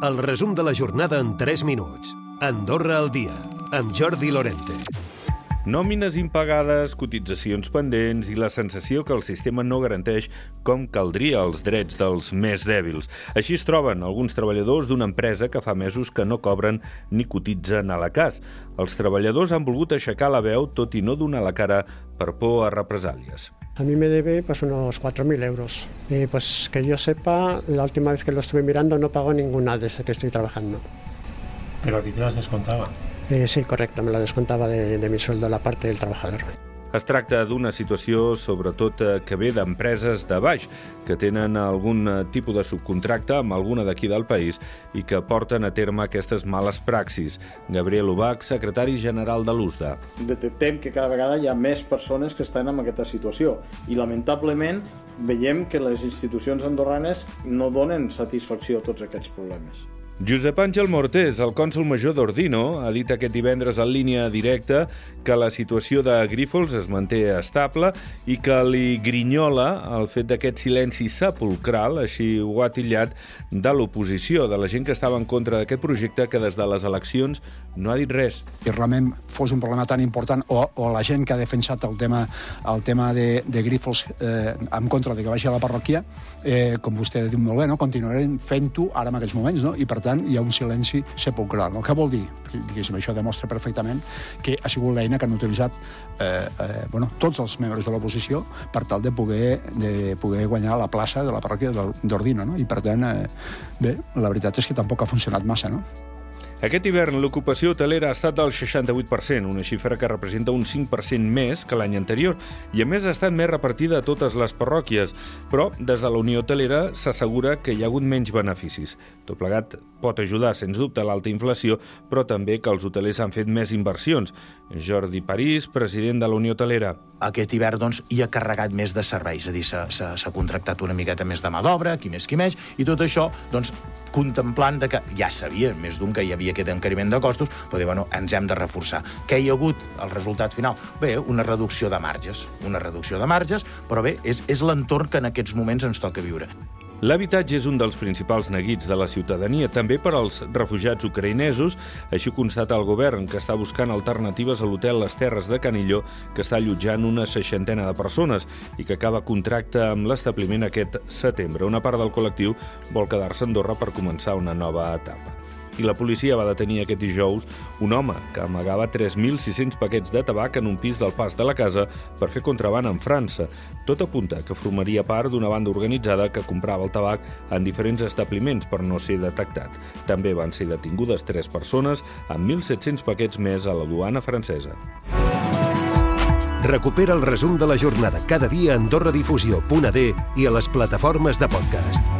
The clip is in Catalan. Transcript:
El resum de la jornada en 3 minuts. Andorra al dia, amb Jordi Lorente. Nòmines impagades, cotitzacions pendents i la sensació que el sistema no garanteix com caldria els drets dels més dèbils. Així es troben alguns treballadors d'una empresa que fa mesos que no cobren ni cotitzen a la cas. Els treballadors han volgut aixecar la veu tot i no donar la cara per por a represàlies. A mí me debe pues unos 4.000 euros. Y pues que yo sepa, la última vez que lo estuve mirando no pagó ninguna desde que estoy trabajando. Pero a ti te las descontaba. Eh, sí, correcto, me la descontaba de, de mi sueldo la parte del trabajador. Es tracta d'una situació, sobretot, eh, que ve d'empreses de baix, que tenen algun eh, tipus de subcontracte amb alguna d'aquí del país i que porten a terme aquestes males praxis. Gabriel Ubach, secretari general de l'USDA. Detectem que cada vegada hi ha més persones que estan en aquesta situació i, lamentablement, veiem que les institucions andorranes no donen satisfacció a tots aquests problemes. Josep Àngel Mortés, el cònsul major d'Ordino, ha dit aquest divendres en línia directa que la situació de Grífols es manté estable i que li grinyola el fet d'aquest silenci sepulcral, així ho ha tillat, de l'oposició, de la gent que estava en contra d'aquest projecte que des de les eleccions no ha dit res. Que realment fos un problema tan important o, o la gent que ha defensat el tema, el tema de, de Grífols eh, en contra de que vagi a la parròquia, eh, com vostè diu molt bé, no? continuarem fent-ho ara en aquests moments, no? i per tant hi ha un silenci sepulcral. No? Què vol dir? Diguéssim, això demostra perfectament que ha sigut l'eina que han utilitzat eh, eh, bueno, tots els membres de l'oposició per tal de poder, de poder guanyar la plaça de la parròquia d'Ordino. No? I per tant, eh, bé, la veritat és que tampoc ha funcionat massa. No? Aquest hivern l'ocupació hotelera ha estat del 68%, una xifra que representa un 5% més que l'any anterior, i a més ha estat més repartida a totes les parròquies, però des de la Unió Hotelera s'assegura que hi ha hagut menys beneficis. Tot plegat pot ajudar, sens dubte, l'alta inflació, però també que els hotelers han fet més inversions. Jordi París, president de la Unió Hotelera. Aquest hivern doncs, hi ha carregat més de serveis, és a dir, s'ha contractat una miqueta més de mà d'obra, qui més qui més, i tot això doncs, contemplant de que ja sabia més d'un que hi havia aquest encariment de costos, però bueno, ens hem de reforçar. Què hi ha hagut el resultat final? Bé, una reducció de marges, una reducció de marges, però bé, és, és l'entorn que en aquests moments ens toca viure. L'habitatge és un dels principals neguits de la ciutadania, també per als refugiats ucraïnesos. Així constata el govern, que està buscant alternatives a l'hotel Les Terres de Canilló, que està allotjant una seixantena de persones i que acaba contracte amb l'establiment aquest setembre. Una part del col·lectiu vol quedar-se a Andorra per començar una nova etapa i la policia va detenir aquest dijous un home que amagava 3.600 paquets de tabac en un pis del pas de la casa per fer contraban en França. Tot apunta que formaria part d'una banda organitzada que comprava el tabac en diferents establiments per no ser detectat. També van ser detingudes tres persones amb 1.700 paquets més a la duana francesa. Recupera el resum de la jornada cada dia a AndorraDifusió.d i a les plataformes de podcast.